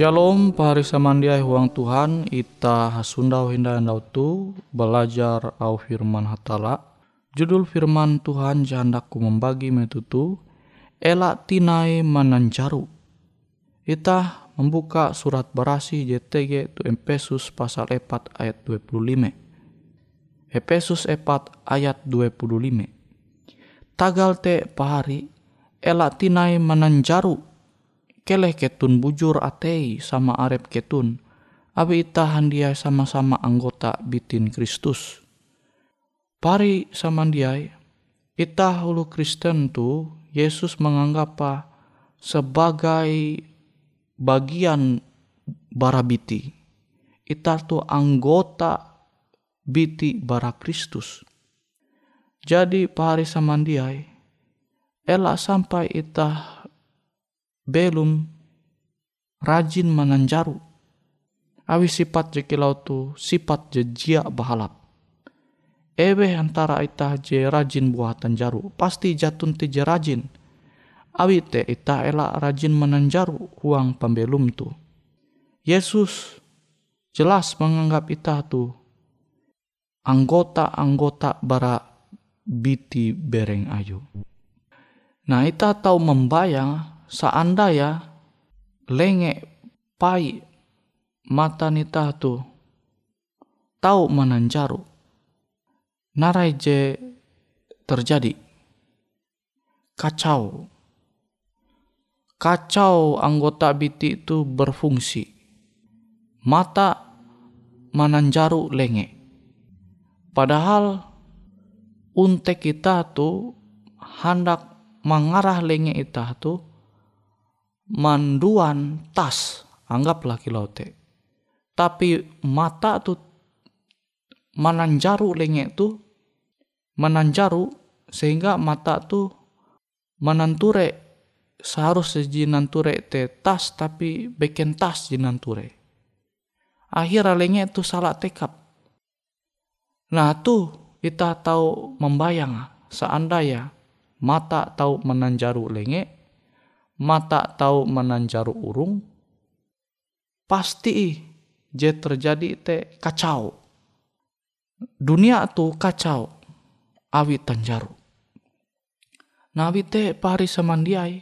Shalom pahari samandiai huang Tuhan ita hasundau hinda tu belajar au firman hatala judul firman Tuhan jahandaku membagi metutu elak tinai mananjaru ita membuka surat berasi JTG tu Efesus pasal 4 ayat 25. Efesus 4 ayat 25. Tagal te pahari elak tinai menanjaru keleh ketun bujur atei sama arep ketun abi itahan dia sama-sama anggota bitin Kristus. Pari sama dia ita hulu Kristen tu Yesus menganggap sebagai bagian bara biti. Ita tu anggota biti bara Kristus. Jadi pari samandiai, elak sampai ita belum rajin menanjaru. Awi sifat je kilau tu sifat je jia bahalap. Ewe antara ita je rajin buah tanjaru, pasti jatun ti je rajin awite ita ela rajin menanjaru uang pembelum tu. Yesus jelas menganggap ita tu anggota-anggota bara biti bereng ayu. Nah ita tahu membayang seandainya lenge pai mata nita tu tahu menanjaru. Narai je terjadi kacau kacau anggota biti itu berfungsi. Mata menanjaru lenge. Padahal unte kita tu hendak mengarah lenge kita tu manduan tas anggaplah kilote. Tapi mata tu menanjaru lenge tu menanjaru sehingga mata tu menanture seharusnya jinan ture te tas tapi bikin tas jinan ture. Akhir alenya itu salah tekap. Nah tuh kita tahu membayang seandainya mata tahu menanjaru lenge, mata tahu menanjaru urung, pasti je terjadi te kacau. Dunia tuh kacau, awi tanjaru. Nabi te pari semandiai,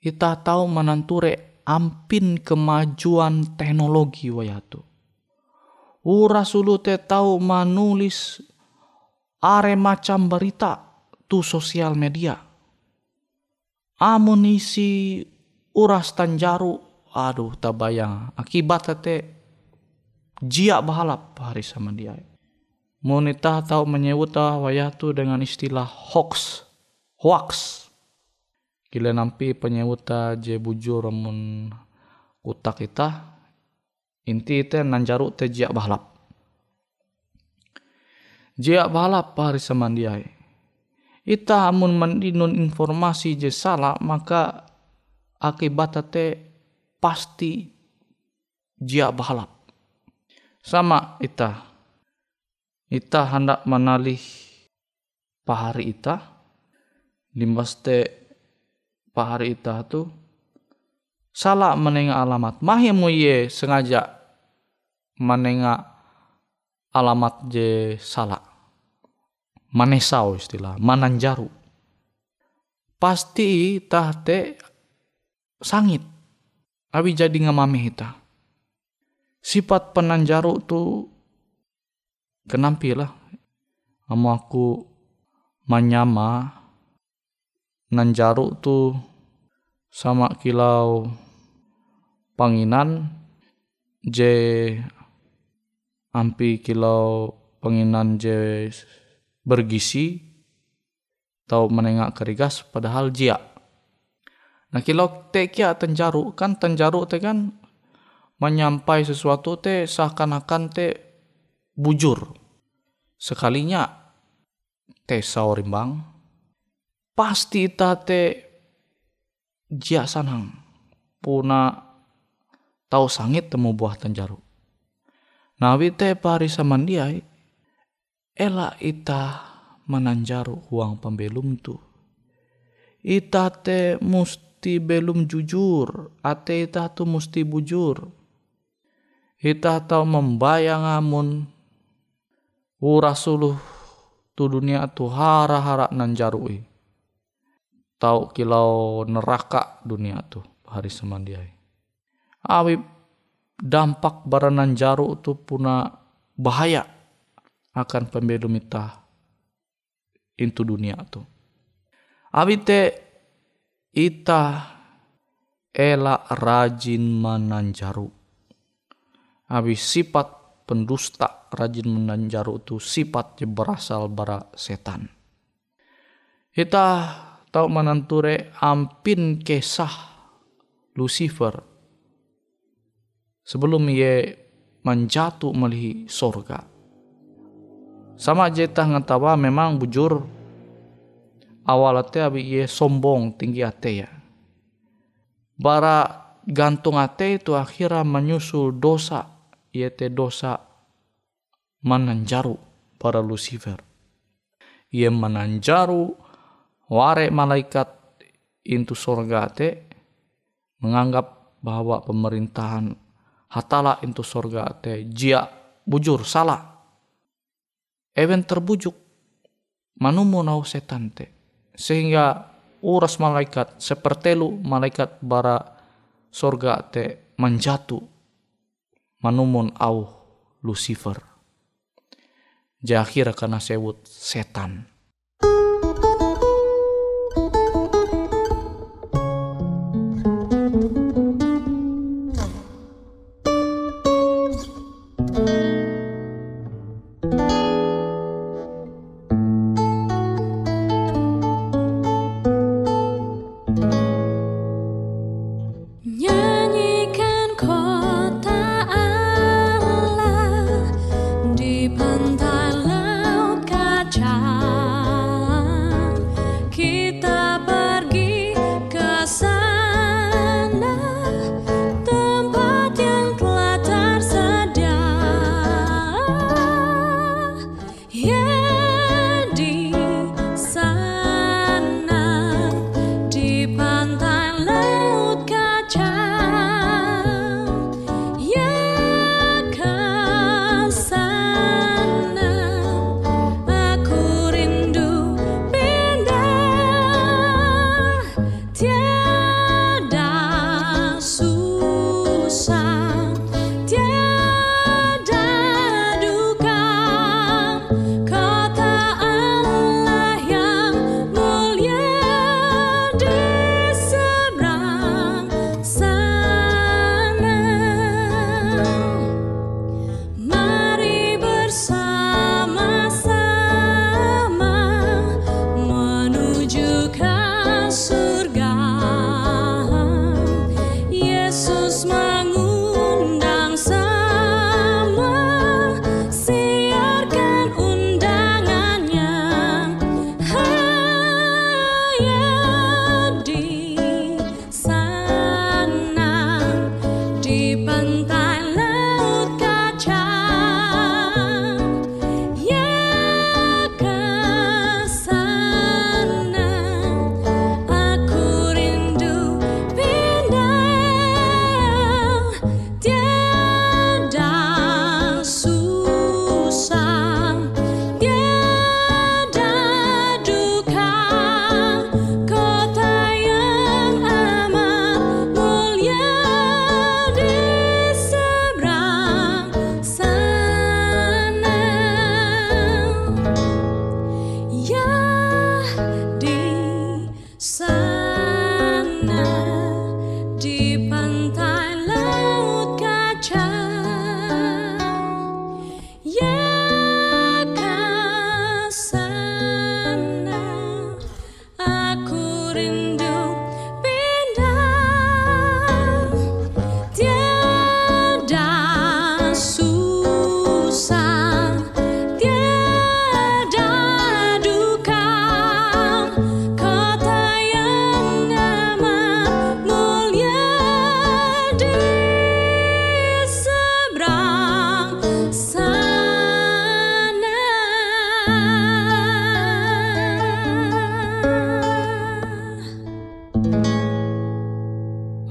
kita tahu menanture ampin kemajuan teknologi wayatu. Ura sulu te tahu menulis are macam berita tu sosial media. Amunisi uras tanjaru, aduh tabayang akibat te jia bahalap hari sama dia. Monita tahu menyebut wayatu dengan istilah hoax, hoax Kila nampi penyewuta je bujur mun utak kita inti te nanjaru te jiak bahalap. Jiak bahalap hari semandiai. Ita amun mendinun informasi je salah maka akibat te pasti jiak bahalap. Sama ita. Ita hendak menalih pahari ita. Limbas te pahari ita tu salah menengah alamat mahimu ye sengaja menengah alamat je salah manesau istilah mananjaru. Pasti tahte sangit. Abi jadi ngamami ita. Sifat penanjaru tu kenampilah kamu aku menyama nanjaru tu sama kilau panginan je ampi kilau panginan je bergisi atau menengak kerigas padahal jia. Nah kilau te kia tenjaru kan tenjaru te kan menyampai sesuatu te seakan-akan te bujur. Sekalinya te saurimbang pasti tate jia sanang puna tau sangit temu buah tanjaru. Nawi te pari samandiai ela ita menanjaru uang pembelum tu. Ita te musti belum jujur, ate ita tu musti bujur. Ita tau membayang amun urasuluh tu dunia tu hara-hara nanjarui tahu kilau neraka dunia tuh hari semandiai. awi dampak baranan jaru itu puna bahaya akan pembelum ita into dunia tu. Abi te ita ela rajin menanjaru. Abi sifat pendusta rajin menanjaru itu sifat yang berasal bara setan. Kita tahu menanture ampin kesah Lucifer sebelum ia menjatuh melihi sorga. Sama jeta ngetawa memang bujur awal ate abi ye sombong tinggi ate ya. Bara gantung ate itu akhirnya menyusul dosa te dosa menanjaru para Lucifer. Ia menanjaru ware malaikat intu sorga ate menganggap bahwa pemerintahan hatala intu sorga ate jia bujur salah Ewen terbujuk. Manumu nau setan te. Sehingga uras malaikat sepertelu malaikat bara sorga te menjatu. Manumun au Lucifer. Jahir karena sebut setan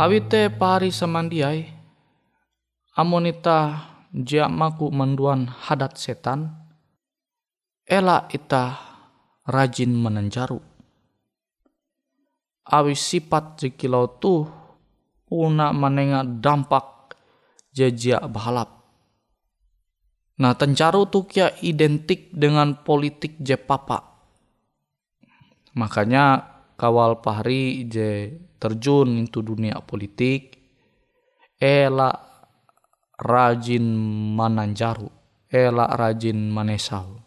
Awite pari samandiai amonita maku manduan hadat setan ela ita rajin menenjaru awi sifat jikilau tu una menengah dampak jejak balap. Nah, tencaru tuh kia identik dengan politik je papa. Makanya kawal pahri je terjun into dunia politik, ela rajin mananjaru, ela rajin manesau.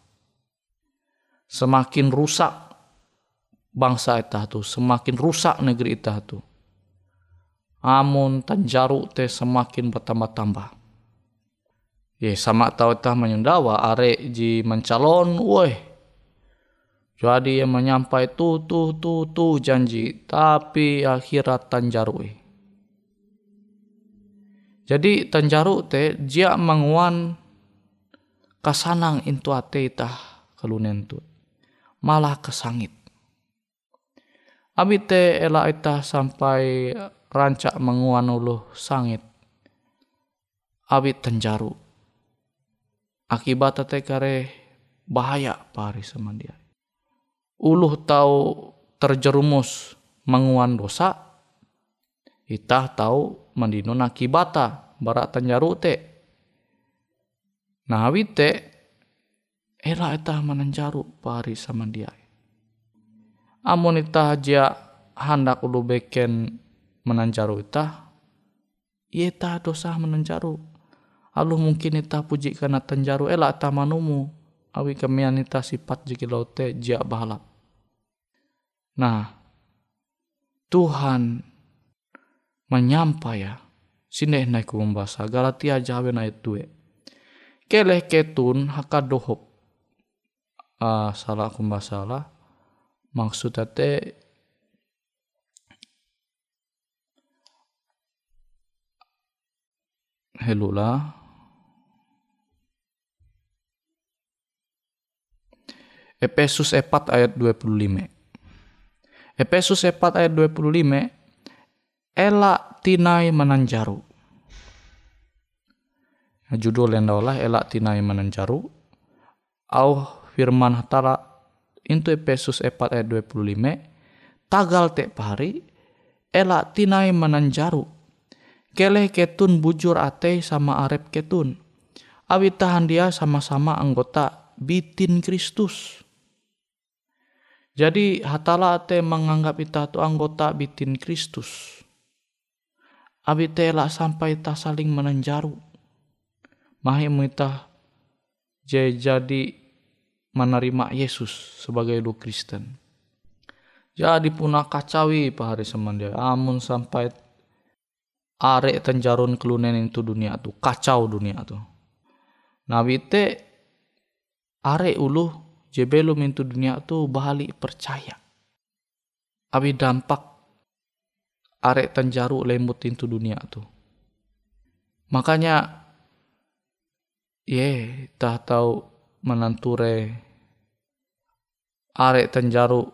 Semakin rusak bangsa itah tu, semakin rusak negeri itah tu amun tanjaru te semakin bertambah-tambah. Ye sama tahu tah menyundawa are ji mencalon woi. Jadi yang menyampai tu tu tu tu janji tapi akhirat tanjaru Jadi tanjaru te dia menguan kasanang intu ate itah kalunen tu. Malah kesangit. Abi te ela itah sampai rancak menguan uluh sangit awit tenjaru akibat te kare bahaya pari sama dia uluh tahu terjerumus menguan dosa itah tahu mendinun akibata barak tenjaru te. Nah te era itah menenjaru pari sama dia amun itah aja hendak ulu beken menanjaru itah ta dosa menanjaru. Alu mungkin ita puji karena tanjaru elak ta manumu. Awi kemian ita sifat jiki laute jia balap nah Tuhan menyampa ya sini naik kumbasa Galatia jawe naik dua. Keleh ketun hakadohop. Uh, salah kumbasalah maksudnya te helula Efesus 4 ayat 25 Efesus 4 ayat 25 Ela tinai menanjaru nah, Judul yang daulah Ela tinai menanjaru Au firman hatala Into Efesus 4 ayat 25 Tagal te pari Ela tinai menanjaru Keleh ketun bujur ate sama arep ketun. Awit tahan dia sama-sama anggota bitin Kristus. Jadi hatala ate menganggap kita tu anggota bitin Kristus. Abi tela sampai tak saling menenjaru. Mahi kita jadi menerima Yesus sebagai lu Kristen. Jadi punah kacawi pahari semandia. Amun sampai arek tenjarun kelunen itu dunia tu kacau dunia tu nabi te arek ulu jebelum itu dunia tu balik percaya. Abi dampak arek tenjaru lembut itu dunia tu. Makanya ye tak tahu menanture arek tenjaru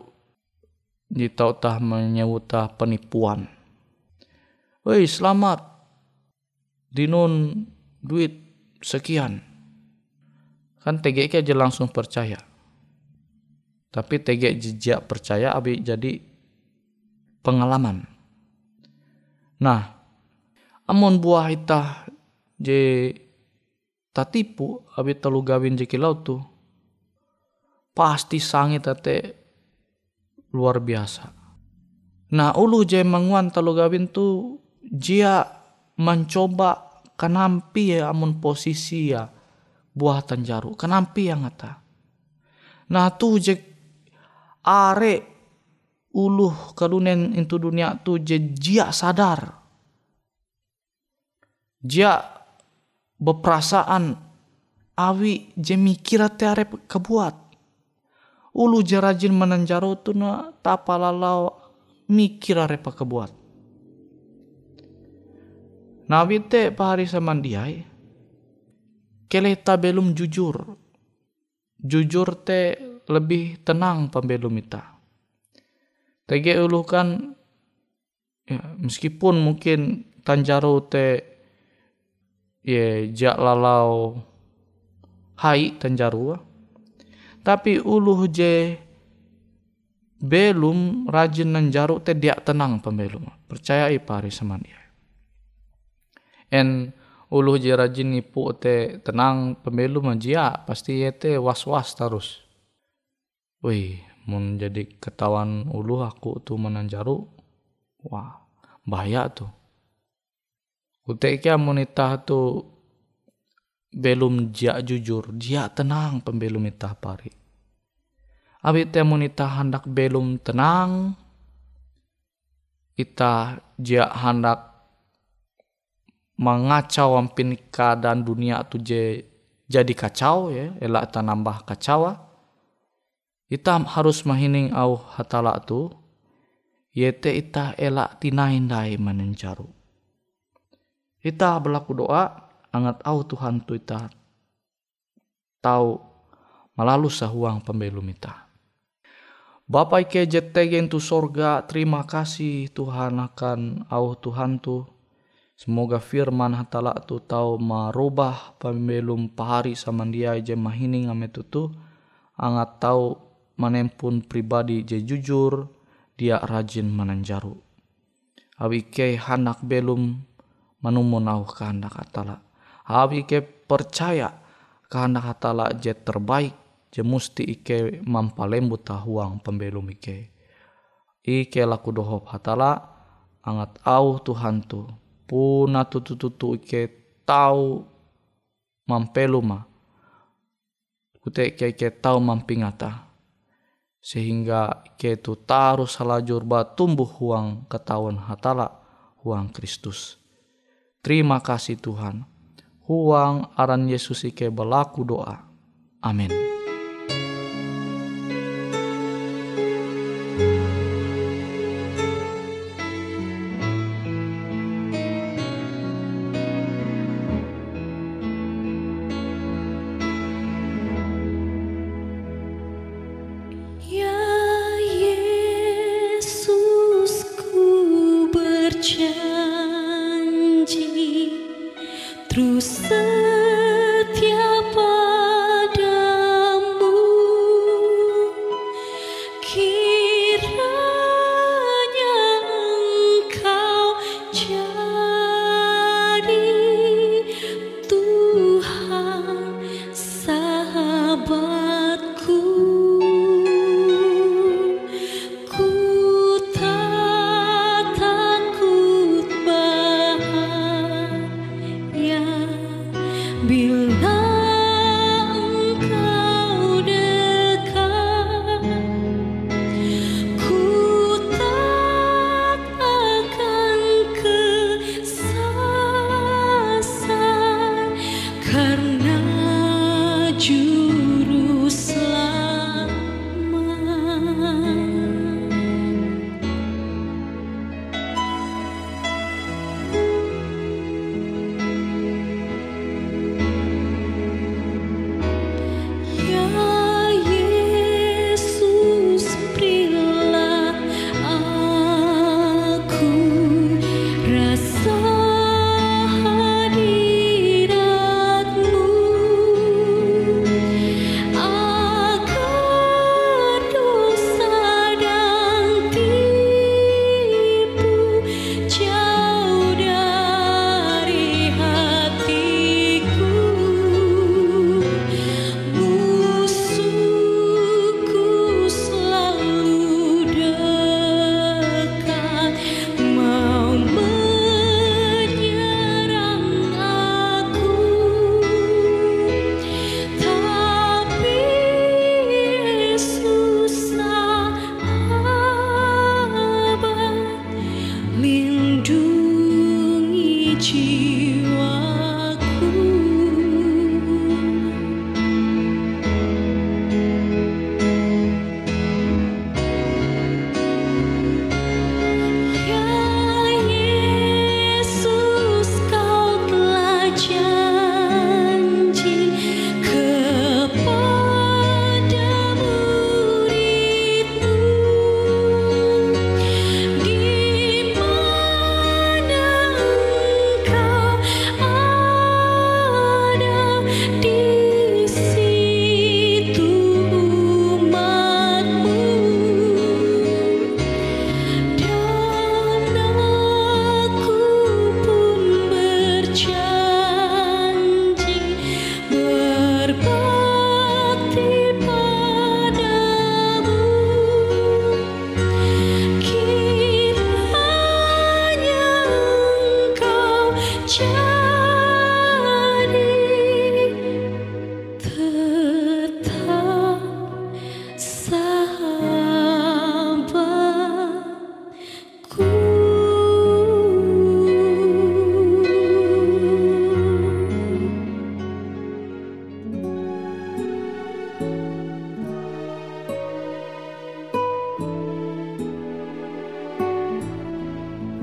di tau tah menyewutah penipuan. Woi selamat. Dinun duit sekian. Kan TGK aja langsung percaya tapi TG jejak percaya abi jadi pengalaman. Nah amun buah itah je tatipu abi telu gawin jeki laut tuh pasti sangi tate luar biasa. Nah ulu je manguan telu gawin tuh dia mencoba kenampi ya amun posisi ya buah tanjaru kenampi yang ngata. Nah tu je are uluh kalunen itu dunia tu je jia sadar jia beperasaan awi je mikir are kebuat ulu je rajin menanjaru tu na tapalalau mikir are kebuat Nabi te pahari samandiai. Kele ta belum jujur. Jujur te lebih tenang pembelum ita. Tege ulu kan ya, meskipun mungkin tanjaro te ye jak lalau hai tanjaru tapi ulu je belum rajin nanjaru te dia tenang pembelum percaya pari semandia en ulu je rajin nipu te tenang pembelu majia pasti ye te was was terus wih mun jadi ketahuan ulu aku tuh menanjaru wah bahaya tuh Kutek kia monita tu belum dia jujur, dia tenang pembelum itah pari. Abi te monita hendak belum tenang, ita dia hendak mengacau ampin keadaan dunia tu je jadi kacau ya, elak ta nambah kacau. Ita harus mahining au hatala tu, yete ita elak tinain dai menenjaru Ita berlaku doa, angat au Tuhan tu ita tahu malalu sahuang pembelum ita. Bapa ike jetegen tu sorga, terima kasih Tuhan akan au Tuhan tu. Semoga firman hatala tu tahu merubah pembelum pahari sama dia je mahining ame tu angat tahu menempun pribadi je jujur dia rajin menanjaru. Awi ke hanak belum manumun au kehendak hatala. Habi ke percaya kehendak hatala je terbaik je musti ike mampalembu tahuang pembelum ike. Ike laku dohop hatala angat au Tuhan tu puna tutu tutu ike tau mampeluma kute ike ike tau mampingata sehingga ike tu taruh salajur ba tumbuh huang ketahuan hatala huang Kristus. Terima kasih Tuhan. Huang aran Yesus ike berlaku doa. Amin.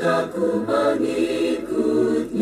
Tuhan Yesus